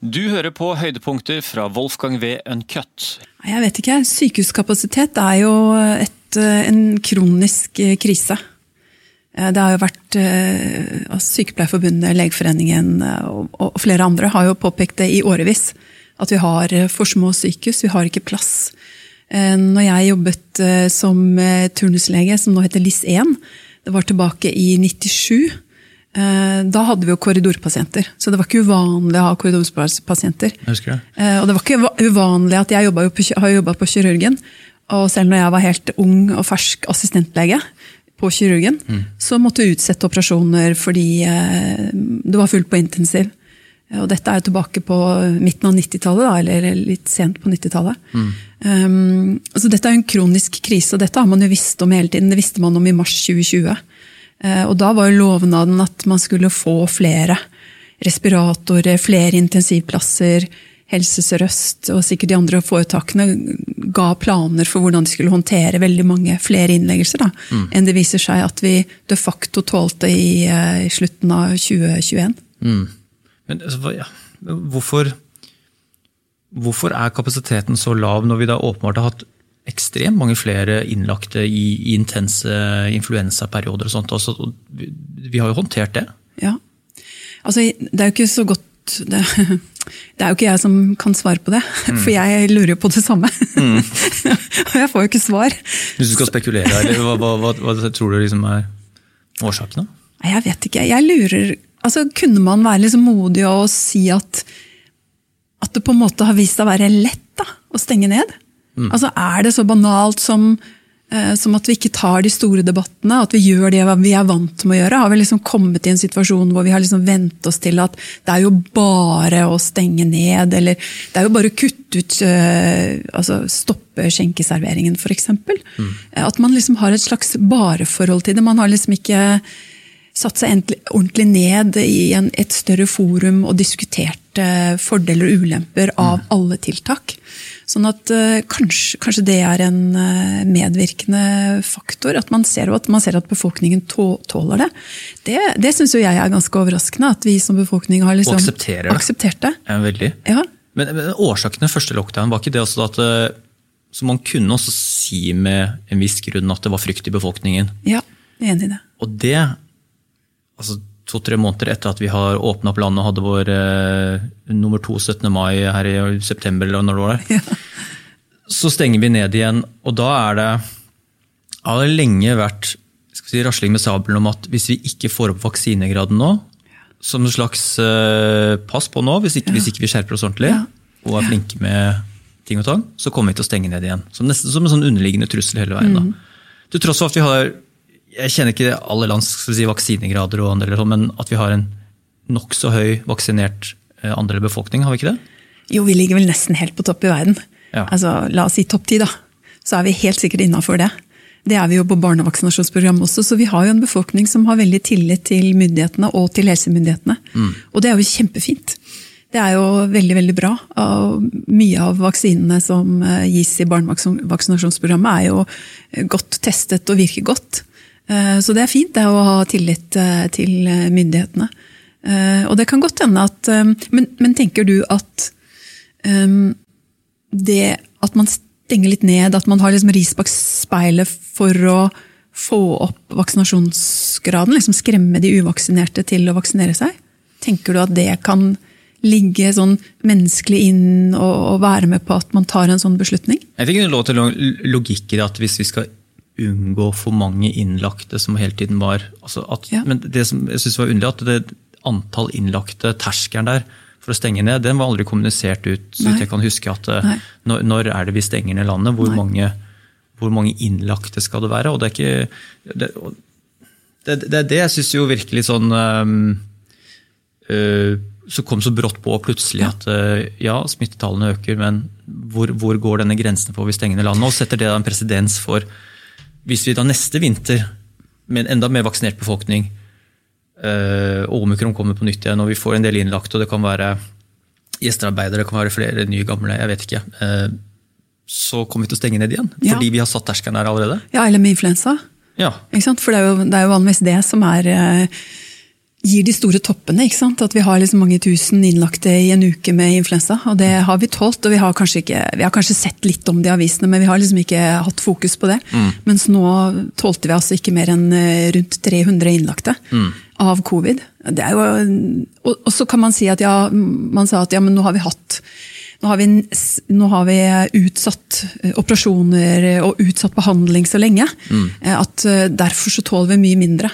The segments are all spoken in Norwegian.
Du hører på høydepunkter fra Wolfgang V. Uncut. Jeg vet ikke. Sykehuskapasitet er jo et, eh, en kronisk eh, krise. Eh, det har jo vært altså Sykepleierforbundet, Legeforeningen og flere andre har jo påpekt det i årevis. At vi har for små sykehus, vi har ikke plass. Når jeg jobbet som turnuslege, som nå heter LIS1, det var tilbake i 97 Eh, da hadde vi jo korridorpasienter, så det var ikke uvanlig å ha korridorpasienter. Jeg eh, Og det var ikke uvanlig at jeg på, har jobba på kirurgen. Og selv når jeg var helt ung og fersk assistentlege på kirurgen, mm. så måtte vi utsette operasjoner fordi eh, det var fullt på intensiv. Og dette er jo tilbake på midten av 90-tallet, eller litt sent på 90-tallet. Mm. Um, så dette er jo en kronisk krise, og dette har man jo visst om hele tiden. Det visste man om i mars 2020. Eh, og da var jo lovnaden at man skulle få flere respiratorer, flere intensivplasser. Helse Sør-Øst og sikkert de andre foretakene ga planer for hvordan de skulle håndtere veldig mange flere innleggelser da, mm. enn det viser seg at vi de facto tålte i, eh, i slutten av 2021. Mm. Men altså, ja, hvorfor, hvorfor er kapasiteten så lav når vi da åpenbart har hatt ekstremt mange flere innlagte i, i intense influensaperioder. og sånt. Altså, vi, vi, har jo håndtert det. Ja. Altså, det er jo ikke så godt det, det, er jo ikke jeg som kan svare på det, mm. for jeg lurer jo på det samme. Mm. og jeg får jo ikke svar. Hvis du skal spekulere, eller hva, hva, hva, hva tror du liksom er årsaken? Jeg vet ikke. Jeg lurer altså, Kunne man være liksom modig og si at, at det på en måte har vist seg å være lett da, å stenge ned? Mm. Altså, Er det så banalt som, eh, som, at vi ikke tar de store debattene, at vi gjør det vi er vant med å gjøre? Har vi liksom kommet i en situasjon hvor vi har liksom vent oss til at det er jo bare å stenge ned, eller det er jo bare å kutte ut eh, altså Stoppe skjenkeserveringen, f.eks. Mm. At man liksom har et slags bare-forhold til det. Man har liksom ikke satt seg ordentlig ned i en, et større forum og diskutert eh, fordeler og ulemper av mm. alle tiltak. Sånn at uh, kanskje, kanskje, det er en uh, medvirkende faktor. At man ser at, man ser at befolkningen tåler det. Det, det syns jeg er ganske overraskende. At vi som befolkning har liksom det. akseptert det. Ja, veldig. Ja. Men, men årsakene første lockdown, var ikke det også at uh, så Man kunne også si med en viss grunn at det var frykt i befolkningen. Ja, jeg er enig i det. Og det altså to-tre måneder etter at vi har åpna opp landet og hadde vår eh, nummer to 17. mai her i september, eller når det var der, ja. så stenger vi ned igjen. Og da er det har det lenge vært si, rasling med sabelen om at hvis vi ikke får opp vaksinegraden nå, som en slags eh, pass på nå, hvis ikke, ja. hvis ikke, vi skjerper oss ordentlig ja. og er flinke med ting og tang, så kommer vi til å stenge ned igjen. Som nesten som en sånn underliggende trussel hele veien. Mm. Til tross for at vi har jeg kjenner ikke alle lands si, vaksinegrader, og andre, men at vi har en nokså høy vaksinert eh, andel av befolkning, har vi ikke det? Jo, vi ligger vel nesten helt på topp i verden. Ja. Altså, La oss si topp ti, da. Så er vi helt sikkert innafor det. Det er vi jo på barnevaksinasjonsprogrammet også, så vi har jo en befolkning som har veldig tillit til myndighetene og til helsemyndighetene. Mm. Og det er jo kjempefint. Det er jo veldig veldig bra. Mye av vaksinene som eh, gis i barnevaksinasjonsprogrammet er jo godt testet og virker godt. Eh, så det er fint det å ha tillit eh, til eh, myndighetene. Og det kan godt hende at Men, men tenker du at um, det at man stenger litt ned, at man har liksom ris bak speilet for å få opp vaksinasjonsgraden, liksom skremme de uvaksinerte til å vaksinere seg? Tenker du at det kan ligge sånn menneskelig inn og, og være med på at man tar en sånn beslutning? Jeg fikk en lov til logikk i det at hvis vi skal unngå for mange innlagte som hele tiden var altså at, ja. Men det som jeg synes var underlig, at det antall innlagte, terskelen der for å stenge ned, den var aldri kommunisert ut. så jeg kan huske at eh, når, når, er det vi stenger ned landet? Hvor mange, hvor mange, innlagte skal det være? og Det er ikke, det, det, det, det jeg syns jo virkelig sånn um, uh, Så kom så brått på plutselig at uh, ja, smittetallene øker, men hvor, hvor går denne grensen for vi stenger ned landet? Og setter det en presedens for hvis vi da neste vinter, med en enda mer vaksinert befolkning, øh, omikron kommer på nytt igjen, og vi får en del innlagt, og det kan være gjestearbeidere, det kan være flere nye, gamle, jeg vet ikke, øh, så kommer vi til å stenge ned igjen. Ja. Fordi vi har satt terskelen der allerede. Ja, eller med influensa. Ja. For det er, jo, det er, jo, vanligvis det som er øh, gir de store toppene. ikke sant? At vi har liksom mange tusen innlagte i en uke med influensa. Og det har vi tålt. Og vi har kanskje, ikke, vi har kanskje sett litt om det i avisene, men vi har liksom ikke hatt fokus på det. Mm. Mens nå tålte vi altså ikke mer enn eh, rundt 300 innlagte mm. av covid. Det er jo, og, og, så kan man si at ja, man sa at ja, men nå har vi hatt nå har, vi, nå har vi, utsatt eh, operasjoner og utsatt behandling så lenge mm. Eh, at derfor så tåler vi mye mindre.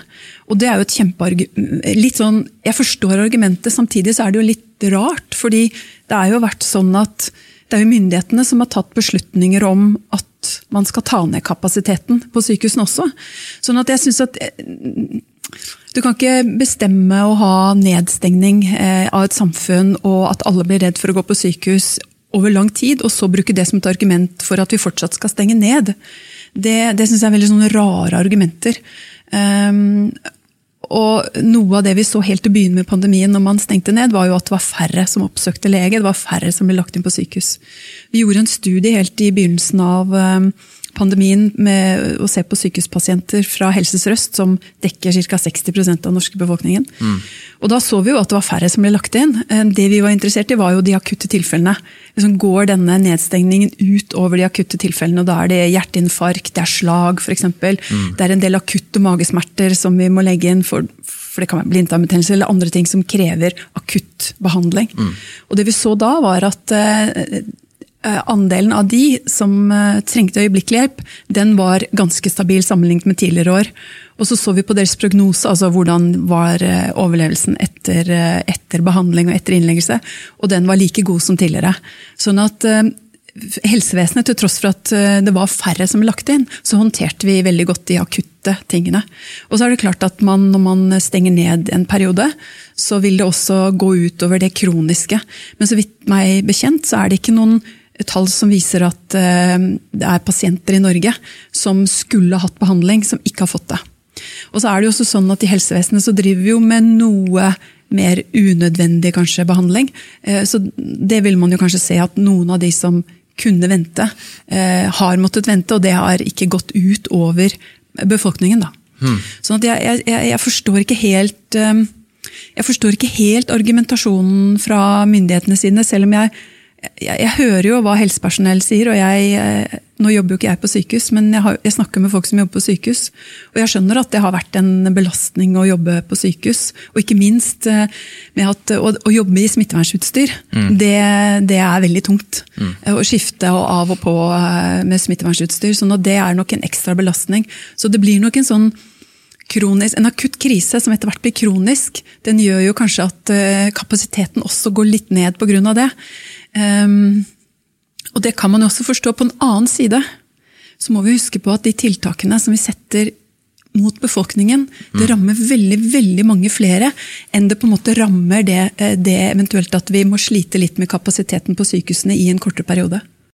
Og det er jo et kjempeargument sånn, Jeg forstår argumentet, samtidig så er det jo litt rart. fordi det er jo vært sånn at det er jo myndighetene som har tatt beslutninger om at man skal ta ned kapasiteten på sykehusene også. Sånn at jeg synes at eh, du kan ikke bestemme å ha nedstengning eh, av et samfunn og at alle blir redd for å gå på sykehus over lang tid, og så bruke det som et argument for at vi fortsatt skal stenge ned. Det, det syns jeg er veldig sånne rare argumenter. Um, og Noe av det vi så helt til å begynne med pandemien, når man stengte ned, var jo at det var færre som oppsøkte lege. Det var færre som ble lagt inn på sykehus. Vi gjorde en studie helt i begynnelsen av um, pandemien med å se på sykehuspasienter fra Helse Sør-Øst, som dekker ca. 60% av den norske befolkningen. Mm. Og Da så vi jo at det var færre som ble lagt inn. Eh, det vi var interessert i, var jo de akutte tilfellene. Liksom går denne nedstengningen ut over de akutte tilfellene? og Da er det hjerteinfarkt, det er slag f.eks. Mm. Det er en del akutte magesmerter som vi må legge inn. for for det kan være blindtarmbetennelse eller andre ting som krever akutt behandling. Mm. Og det vi så da, var at Eh, andelen av de som eh, trengte øyeblikkelig hjelp, den var ganske stabil sammenlignet med tidligere år. Og så så vi på deres prognose, altså hvordan var eh, overlevelsen etter, etter behandling og etter innleggelse. Og den var like god som tidligere. Sånn at helsevesenet, til tross for at det var færre som ble lagt inn, så håndterte vi veldig godt de akutte tingene. Og så er det klart at man, når man stenger ned en periode, så vil det også gå utover det kroniske. Men så vidt meg bekjent, så er det ikke noen tall som viser at eh, det er pasienter i Norge som skulle hatt behandling, som ikke har fått det. Og så er det jo også sånn at I helsevesenet så driver vi jo med noe mer unødvendig kanskje behandling. Eh, så det vil man jo kanskje se at noen av de som kunne vente, eh, har måttet vente, og det har ikke gått ut over befolkningen. da. Hmm. Sånn at jeg, jeg, jeg, forstår ikke helt jeg forstår ikke helt argumentasjonen fra myndighetene sine, selv om jeg jeg, jeg, hører jo hva helsepersonell sier, og jeg, eh, nå jobber jo ikke jeg på sykehus, men jeg, har, jeg, snakker med folk som jobber på sykehus. Og jeg skjønner at det har vært en belastning å jobbe på sykehus. Og ikke minst eh, med at å, å jobbe i smittevernsutstyr, mm. det, det, er veldig tungt. Mm. Å skifte og av og på eh, med smittevernsutstyr. sånn at det er nok en ekstra belastning. Så det blir nok en sånn kronisk, en akutt krise som etter hvert blir kronisk, den gjør jo kanskje at kapasiteten også går litt ned pga. det. Um, og det kan man jo også forstå på en annen side. Så må vi huske på at de tiltakene som vi setter mot befolkningen, det mm. rammer veldig veldig mange flere enn det på en måte rammer det, eh, det eventuelt at vi må slite litt med kapasiteten på sykehusene i en kortere periode.